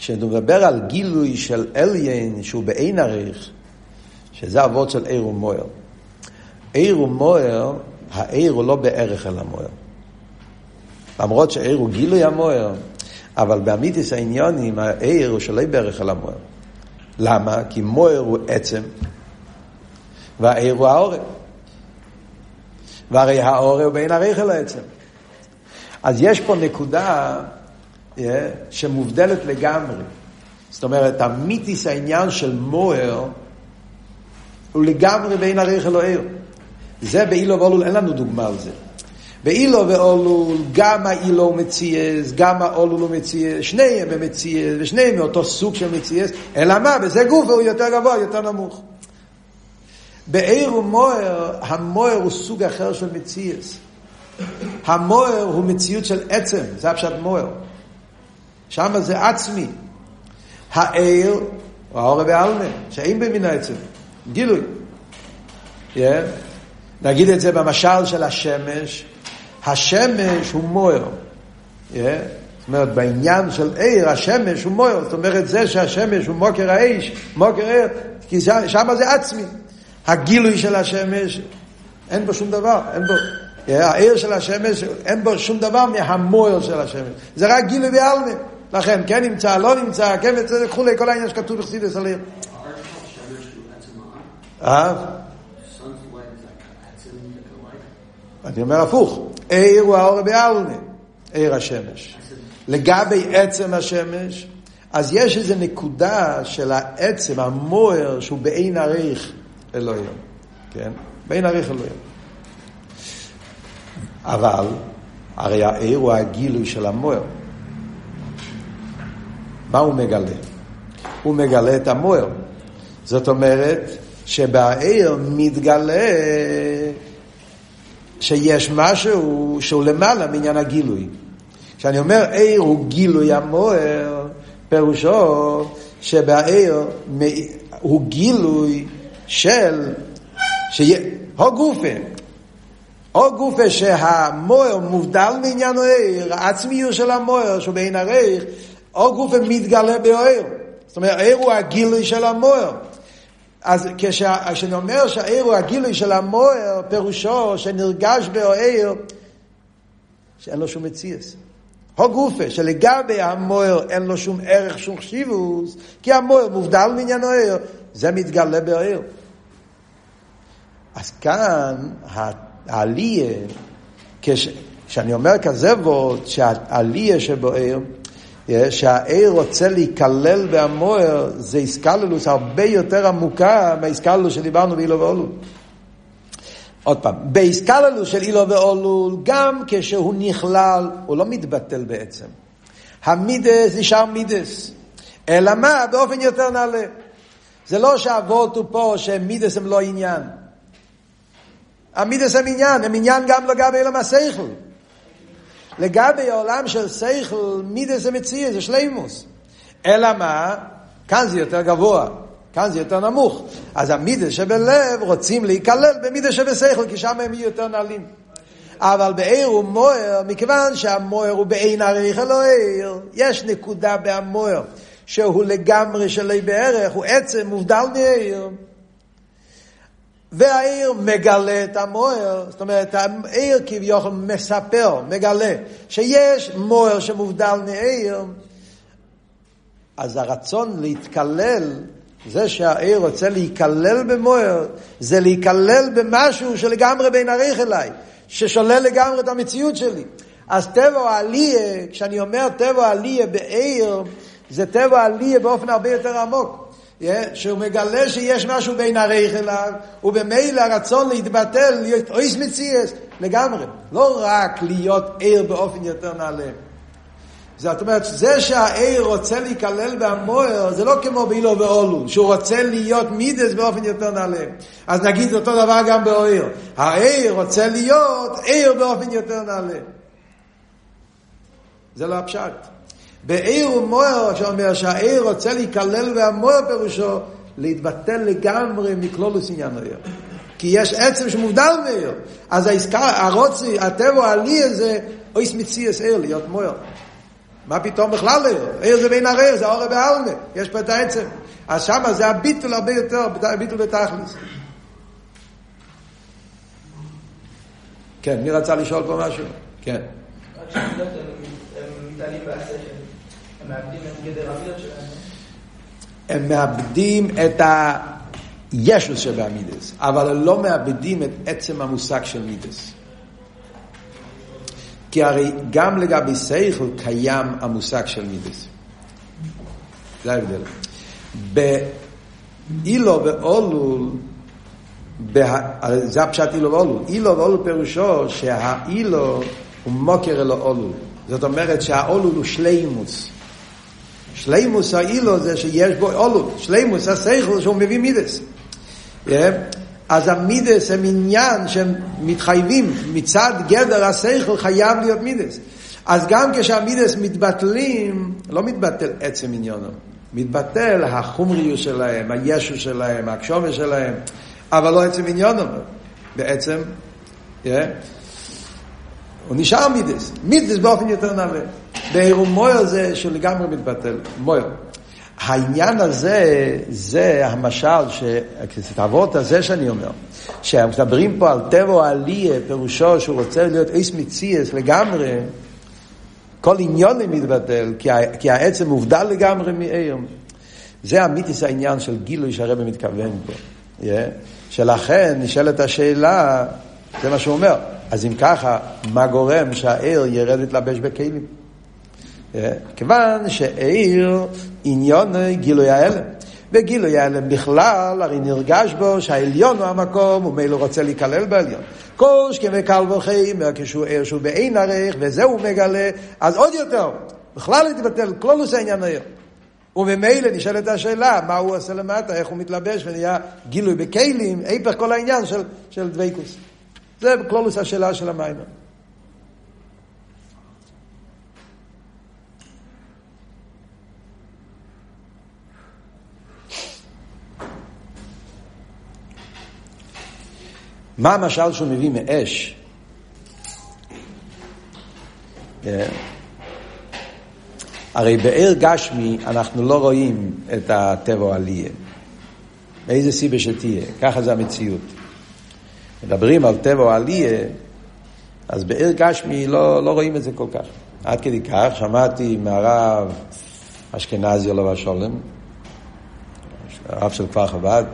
כשנדבר על גילוי של אליין שהוא באין עריך, שזה אבות של עיר ומוער. עיר ומוער, העיר הוא לא בערך אל המוער. למרות שעיר הוא גילוי המוער, אבל באמיתיס העניונים, העיר הוא שלא בערך על המוער. למה? כי מוער הוא עצם, והעיר הוא העורף. והרי העורף הוא בין הריח אל העצם. אז יש פה נקודה שמובדלת לגמרי. זאת אומרת, המיתיס העניין של מוער הוא לגמרי בין הריח אל העיר. זה באילו ואולול, אין לנו דוגמה על זה. ואילו ואולול, גם האילו הוא מציאס, גם האולול הוא מציאס, שניהם הם מציאס, ושניהם מאותו סוג של מציאס, אלא מה? וזה גוף הוא יותר גבוה, יותר נמוך. בעיר ומוער, המוער הוא סוג אחר של מציאס. המוער הוא מציאות של עצם, זה הפשט מוער. שם זה עצמי. העיר, הוא האור בעלמה, שאין במין העצם. גילוי. Yeah. נגיד את זה במשל של השמש, השמש הוא מוער. Yeah. זאת אומרת, בעניין של עיר, השמש הוא מוער. זאת אומרת, זה שהשמש הוא מוקר האש, מוקר עיר, כי שם זה עצמי. הגילוי של השמש, אין בו שום דבר, אין בו... Yeah, העיר של השמש, אין בו שום דבר מהמוער של השמש. זה רק גילוי בעלמא. לכן, כן נמצא, לא נמצא, כן וכולי, כל העניין שכתוב בחסידס על עיר. אה? אני אומר הפוך, עיר הוא האור בעלמה, עיר השמש. לגבי עצם השמש, אז יש איזו נקודה של העצם, המוער, שהוא באין עריך אלוהים. כן? באין עריך אלוהים. אבל, הרי העיר הוא הגילוי של המוער. מה הוא מגלה? הוא מגלה את המוער. זאת אומרת, שבעיר מתגלה שיש משהו שהוא למעלה מעניין הגילוי. כשאני אומר עיר הוא גילוי המוער, פירושו שבעיר הוא גילוי של, שיה, הו גופה, או גופה שהמוער מובדל מעניין העיר, העצמיות של המוער שהוא בעין הרייך, או גופה מתגלה בעיר. זאת אומרת, העיר הוא הגילוי של המוער. אז כשאני אומר שהעיר הוא הגילוי של המוער, פירושו שנרגש בעיר, שאין לו שום מציאס. הו גופה, שלגבי המוער אין לו שום ערך, שום חשיבוס, כי המוער מובדל מעניין העיר, זה מתגלה בעיר. אז כאן העלייה, כשאני אומר כזה וורד, שהעלייה שבוער, שהעיר רוצה להיכלל בהמוער, זה איסקללוס הרבה יותר עמוקה מהאיסקללוס שדיברנו באילו ואולול. עוד פעם, באיסקללוס של אילו ואולול, גם כשהוא נכלל, הוא לא מתבטל בעצם. המידס נשאר מידס. אלא מה? באופן יותר נעלה. זה לא שהאבות הוא פה שמידס הם לא עניין. המידס הם עניין, הם עניין גם לגבי אילם השכל. לגבי העולם של שכל, מידס זה מציע, זה שלימוס. אלא מה? כאן זה יותר גבוה, כאן זה יותר נמוך. אז המידס שבלב רוצים להיכלל במידס שבשכל, כי שם הם יהיו יותר נעלים. אבל בעיר הוא מוער, מכיוון שהמוער הוא בעין עריך אלוהיר, יש נקודה בהמוער, שהוא לגמרי שלי בערך, הוא עצם מובדל מעיר. והעיר מגלה את המוער, זאת אומרת, העיר כביכול מספר, מגלה, שיש מוער שמובדל מעיר, אז הרצון להתקלל, זה שהעיר רוצה להיכלל במוער, זה להיכלל במשהו שלגמרי בין עריך אליי, ששולל לגמרי את המציאות שלי. אז טבע העלייה, כשאני אומר טבע העלייה בעיר, זה טבע העלייה באופן הרבה יותר עמוק. שהוא מגלה שיש משהו בין הרייך אליו, ובמילא הרצון להתבטל, להיות אויס מציאס, לגמרי. לא רק להיות ער באופן יותר נעלה. זאת אומרת, זה שהעיר רוצה להיכלל בהמוער, זה לא כמו באילו ואולו, שהוא רוצה להיות מידס באופן יותר נעלה. אז נגיד אותו דבר גם באויר. העיר רוצה להיות עיר באופן יותר נעלה. זה לא הפשט. בעיר ומוער, שאומר שהעיר רוצה להיכלל והמוער פירושו להתבטל לגמרי מכלולוס עניין העיר. כי יש עצם שמובדל מעיר. אז העסקה, הרוצי, הטבע העלי הזה, אויס מציאס עיר, להיות מוער. מה פתאום בכלל עיר? עיר זה בין הרעיר, זה אורי בעלמה, יש פה את העצם. אז שמה זה הביטול הרבה יותר, הביטול בתכלס. כן, מי רצה לשאול פה משהו? כן. הם מאבדים את הישוס שבעמידס, אבל הם לא מאבדים את עצם המושג של מידס. כי הרי גם לגבי סייכל קיים המושג של מידס. זה ההבדל. באילו ואולול, זה הפשט אילו ואולול. אילו ואולול פירושו שהאילו הוא מוקר אלו אולול. זאת אומרת שהאולול הוא שלימוס. שלימוס האילו זה שיש בו אולול, שלימוס השכל שהוא מביא מידס. אז המידס הם עניין שהם מתחייבים מצד גדר השכל חייב להיות מידס. אז גם כשהמידס מתבטלים, לא מתבטל עצם עניונו, מתבטל החומריות שלהם, הישו שלהם, הקשומה שלהם, אבל לא עצם עניונו. בעצם, yeah, הוא נשאר מידס, מידס באופן יותר נעלה. בעירום מויר זה שלגמרי מתבטל, מויר. העניין הזה, זה המשל, את הזה שאני אומר, כשמדברים פה על טבע העלייה, פירושו שהוא רוצה להיות איס מציאס לגמרי, כל עניון מתבטל, כי, כי העצם מובדל לגמרי מעיר. זה אמיתיס העניין של גילוי שהרבא מתכוון פה. Yeah. שלכן נשאלת השאלה, זה מה שהוא אומר, אז אם ככה, מה גורם שהעיר ירד להתלבש בכלים? כיוון שעיר עניון גילוי ההלם. וגילוי ההלם בכלל, הרי נרגש בו שהעליון הוא המקום, ומילא רוצה להיכלל בעליון. כל שכם וקל וחיים, כשהוא עיר שהוא בעין ערך, וזה הוא מגלה, אז עוד יותר, בכלל להתבטל, כלולוס העניין העיר. וממילא נשאלת השאלה, מה הוא עושה למטה, איך הוא מתלבש ונהיה גילוי בכלים, היפך כל העניין של, של דבייקוס. זה כלולוס השאלה של המיימר. מה המשל שהוא מביא מאש? כן. הרי באר גשמי אנחנו לא רואים את הטבע העלייה. מאיזה סיבה שתהיה, ככה זה המציאות. מדברים על טבע העלייה, אז באר גשמי לא, לא רואים את זה כל כך. עד כדי כך שמעתי מהרב אשכנזי עליו השולם, הרב של כפר חב"ד,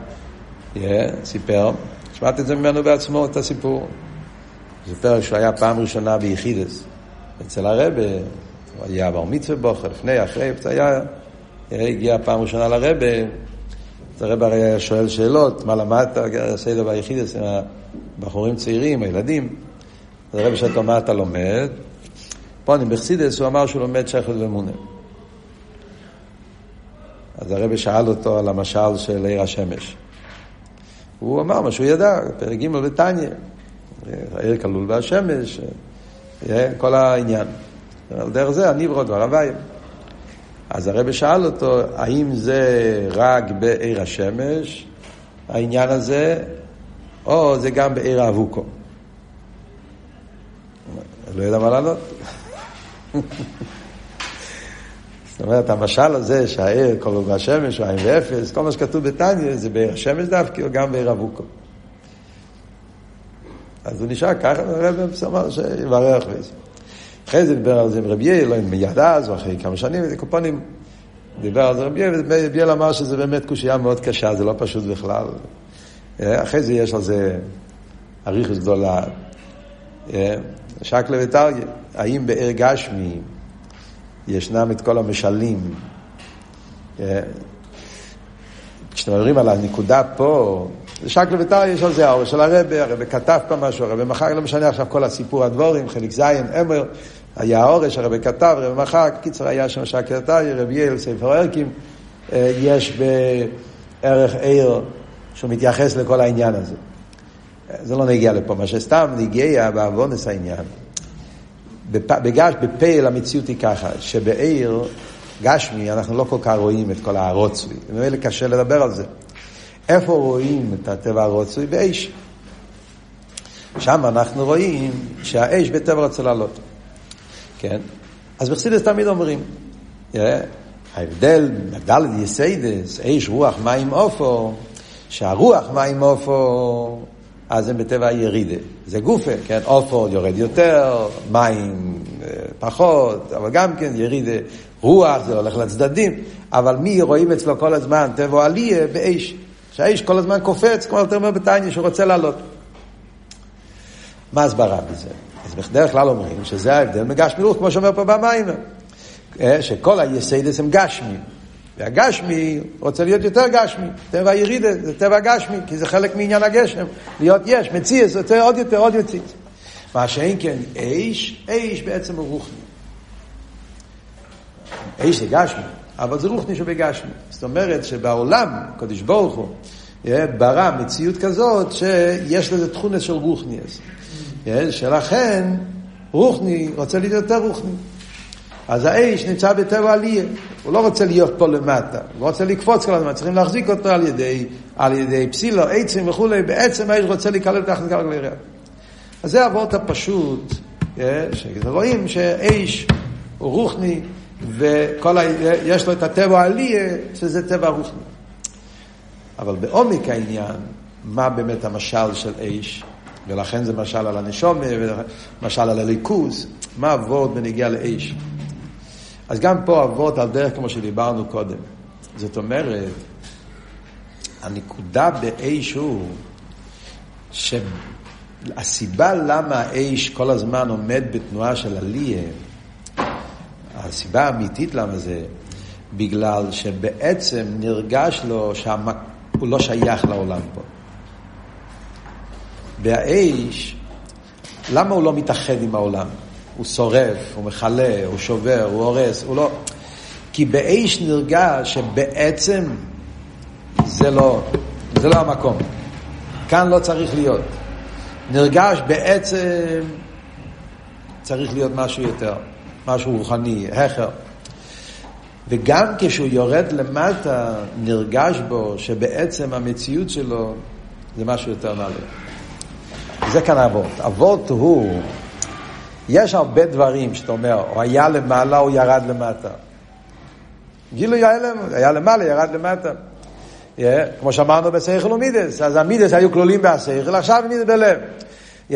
yeah, סיפר, שמעתי את זה ממנו בעצמו, את הסיפור. סיפר שהוא היה פעם ראשונה ביחידס, אצל הרבה, הוא היה בר מצווה בוכר, לפני, אחרי, היה, הגיע פעם ראשונה לרבה, אז הרבה הרי היה שואל שאלות, מה למדת, סדר ביחידס עם הבחורים צעירים, הילדים. אז הרבה שאתה מה אתה לומד? פה אני בחסידס, הוא אמר שהוא לומד שכל ומונה. אז הרבי שאל אותו על המשל של עיר השמש. הוא אמר מה שהוא ידע, פרק ג' בתניא, העיר כלול בהשמש, כל העניין. דרך זה הניברו דבר הוויה. אז הרבי שאל אותו, האם זה רק בעיר השמש, העניין הזה, או זה גם בעיר האבוקו? לא יודע מה לענות. זאת אומרת, המשל הזה שהעיר כל עוד השמש, או עין ואפס, כל מה שכתוב בתניא זה בעיר השמש דווקא, או גם בעיר אבוקו. אז הוא נשאר ככה, הרב אמר שיברך וזה. אחרי זה דיבר על זה עם רבי יעל, מיד אז, ואחרי כמה שנים, וקופונים דיבר על זה רבי יעל, ורבי יעל אמר שזה באמת קושייה מאוד קשה, זה לא פשוט בכלל. אחרי זה יש על זה אריכוס גדולה. שקלה וטריה, האם בעיר גשמי ישנם את כל המשלים? כשמדברים על הנקודה פה, שקלה וטריה יש על זה האור של הרבה, הרבה כתב פה משהו, הרבה מחר, לא משנה עכשיו כל הסיפור הדבורים, חלק זין, אמר, היה האורש, הרבי כתב, רבי מחק, קיצר היה שם שקר תאי, רבי יעל, ספר ערכים, אה, יש בערך עיר שהוא מתייחס לכל העניין הזה. זה לא נגיע לפה, מה שסתם נגיע בעוונס העניין. בגש, בפעל המציאות היא ככה, שבעיר גשמי אנחנו לא כל כך רואים את כל הרוצוי, וממילא קשה לדבר על זה. איפה רואים את הטבע הרוצוי? באש. שם אנחנו רואים שהאש בטבע רוצה לעלות. כן? אז בחסידס תמיד אומרים, ההבדל, דלת יסיידס, אש רוח מים אופו, שהרוח מים אופו, אז הם בטבע הירידה. זה גופה, כן? אופו יורד יותר, מים אה, פחות, אבל גם כן ירידה, רוח זה הולך לצדדים, אבל מי רואים אצלו כל הזמן טבע עליה באש, שהאש כל הזמן קופץ, כמו יותר אומר בתניא, שרוצה לעלות. מה הסברה בזה? אז בדרך כלל אומרים שזה ההבדל מגשמי רוח, כמו שאומר פה במים. אה, שכל היסיידס הם גשמי. והגשמי רוצה להיות יותר גשמי. טבע הירידה זה טבע גשמי, כי זה חלק מעניין הגשם. להיות יש, מציאס, רוצה עוד יותר, עוד יותר. מה שאין כן אש, אש בעצם הוא רוחני. אש זה גשמי, אבל זה רוחני שבגשמי. זאת אומרת שבעולם, קדוש ברוך הוא, ברא מציאות כזאת שיש לזה תכונה של רוחניאס. כן? שלכן רוחני רוצה להיות יותר רוחני. אז האש נמצא בטבע עלייה, הוא לא רוצה להיות פה למטה, הוא רוצה לקפוץ כל הזמן, צריכים להחזיק אותו על ידי, על ידי פסילו, עצים וכולי, בעצם האש רוצה להיכלל תחת גלגלי ריח. אז זה אבות הפשוט, כן? שרואים שאש הוא רוחני, ויש לו את הטבע העלייה, שזה טבע רוחני. אבל בעומק העניין, מה באמת המשל של אש? ולכן זה משל על הנשומה, ומשל על הליכוז, מה אבות בנגיע לאש. אז גם פה אבות על דרך כמו שדיברנו קודם. זאת אומרת, הנקודה באש הוא שהסיבה למה האש כל הזמן עומד בתנועה של עלייה, הסיבה האמיתית למה זה, בגלל שבעצם נרגש לו שהוא לא שייך לעולם פה. והאש, למה הוא לא מתאחד עם העולם? הוא שורף, הוא מכלה, הוא שובר, הוא הורס, הוא לא... כי באש נרגש שבעצם זה לא, זה לא המקום. כאן לא צריך להיות. נרגש בעצם צריך להיות משהו יותר, משהו רוחני, הכר. וגם כשהוא יורד למטה, נרגש בו שבעצם המציאות שלו זה משהו יותר נעלה. זה כאן אבות. אבות הוא, יש הרבה דברים שאתה אומר, הוא היה למעלה, הוא ירד למטה. גילוי ההלם, היה למעלה, ירד למטה. Yeah, כמו שאמרנו בשכל ומידס, אז המידס היו כלולים בהשכל, עכשיו מידס בלב. Yeah,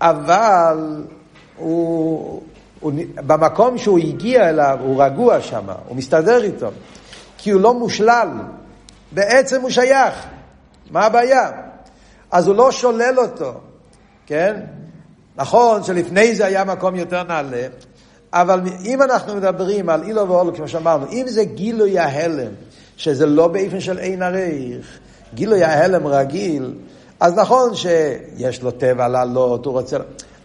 אבל הוא, הוא, במקום שהוא הגיע אליו, הוא רגוע שם, הוא מסתדר איתו, כי הוא לא מושלל, בעצם הוא שייך. מה הבעיה? אז הוא לא שולל אותו, כן? נכון שלפני זה היה מקום יותר נעלה, אבל אם אנחנו מדברים על אילו ואולו, כמו שאמרנו, אם זה גילוי ההלם, שזה לא באופן של אין עריך, גילוי ההלם רגיל, אז נכון שיש לו טבע לעלות, הוא רוצה...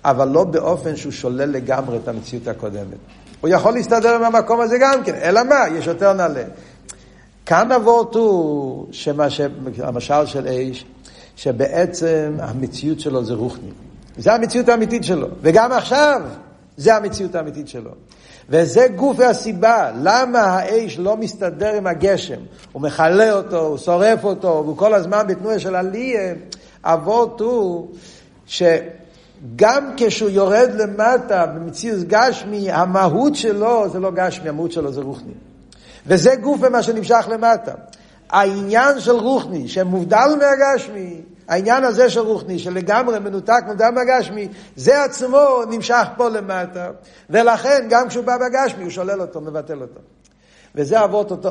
אבל לא באופן שהוא שולל לגמרי את המציאות הקודמת. הוא יכול להסתדר עם המקום הזה גם כן, אלא מה? יש יותר נעלה. כאן אבות הוא, המשל של אש, שבעצם המציאות שלו זה רוחני. זה המציאות האמיתית שלו. וגם עכשיו, זה המציאות האמיתית שלו. וזה גוף הסיבה, למה האש לא מסתדר עם הגשם. הוא מכלה אותו, הוא שורף אותו, והוא כל הזמן בתנועה של עלייה. אבות הוא שגם כשהוא יורד למטה במציאות גשמי, המהות שלו זה לא גשמי, המהות שלו זה רוחני. וזה גוף מה שנמשך למטה. העניין של רוחני, שמובדל מהגשמי, העניין הזה של רוחני, שלגמרי מנותק מובדל מהגשמי, זה עצמו נמשך פה למטה, ולכן גם כשהוא בא בגשמי הוא שולל אותו, מבטל אותו. וזה אבות אותו,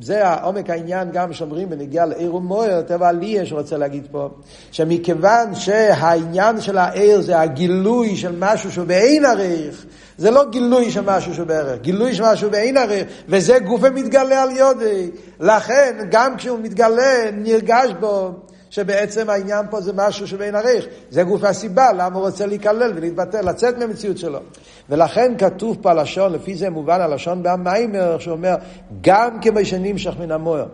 זה העומק העניין גם שאומרים בנגיע לעיר ומוער, טבע עלייה שרוצה להגיד פה, שמכיוון שהעניין של העיר זה הגילוי של משהו שהוא באין עריך, זה לא גילוי של משהו שהוא בערך, גילוי של משהו באין עריך, וזה גוף המתגלה על יודי. לכן, גם כשהוא מתגלה, נרגש בו שבעצם העניין פה זה משהו שבין עריך. זה גוף הסיבה, למה הוא רוצה להיכלל ולהתבטא, לצאת מהמציאות שלו. ולכן כתוב פה הלשון, לפי זה מובן הלשון במיימר, שאומר, גם כמו שנמשך מן המוער.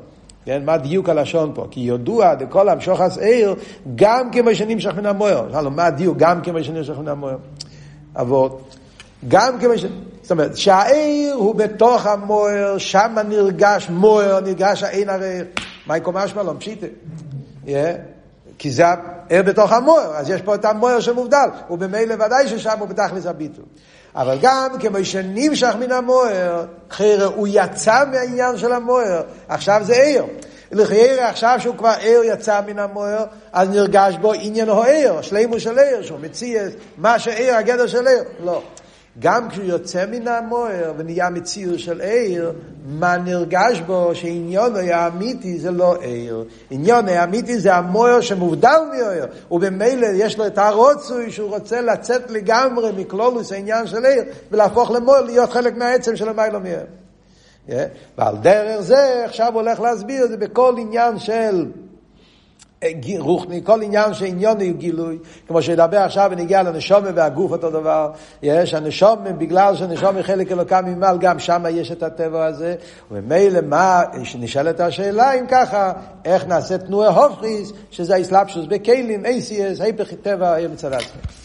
כן, מה דיוק הלשון פה? כי ידוע דכל המשוך עיר, גם כמו שנמשך מן המוער. שאלנו, מה הדיוק? גם כמו שנמשך מן המוער. אבות, גם ש... זאת אומרת, שהעיר הוא בתוך המוער, שם נרגש מוער, נרגש העין הרי... מה יקום משמע לא פשיטה. כי זה הער בתוך המוער, אז יש פה את המוער שמובדל, ובמילא ודאי ששם הוא בתכלס הביטול. אבל גם כמו שנמשך מן המוער, חיירה, הוא יצא מהעניין של המוער, עכשיו זה ער. לחיירה עכשיו שהוא כבר ער יצא מן המוער, אז נרגש בו עניין הוא ער, שלימו של ער, שהוא מציע מה שער, הגדר של ער. לא. גם כשהוא יוצא מן המוער ונהיה מציאות של עיר, מה נרגש בו שעניון האמיתי זה לא עיר. עניון האמיתי זה המוער שמובדל מעיר, ובמילא יש לו את הרוצוי שהוא רוצה לצאת לגמרי מכלולוס העניין של עיר, ולהפוך למוער להיות חלק מהעצם של המיילו מעיר. ועל דרך זה עכשיו הולך להסביר את זה בכל עניין של רוחני, כל עניין שעניון הוא גילוי, כמו שידבר עכשיו ונגיע לנשומה והגוף אותו דבר, יש הנשומה, בגלל שהנשומה חלק אלוקם ממעל, גם שם יש את הטבע הזה, וממילא מה, נשאלת השאלה אם ככה, איך נעשה תנועה הופכיס, שזה האסלאפשוס בכלים, אייסיאס, היפך טבע מצד עצמי.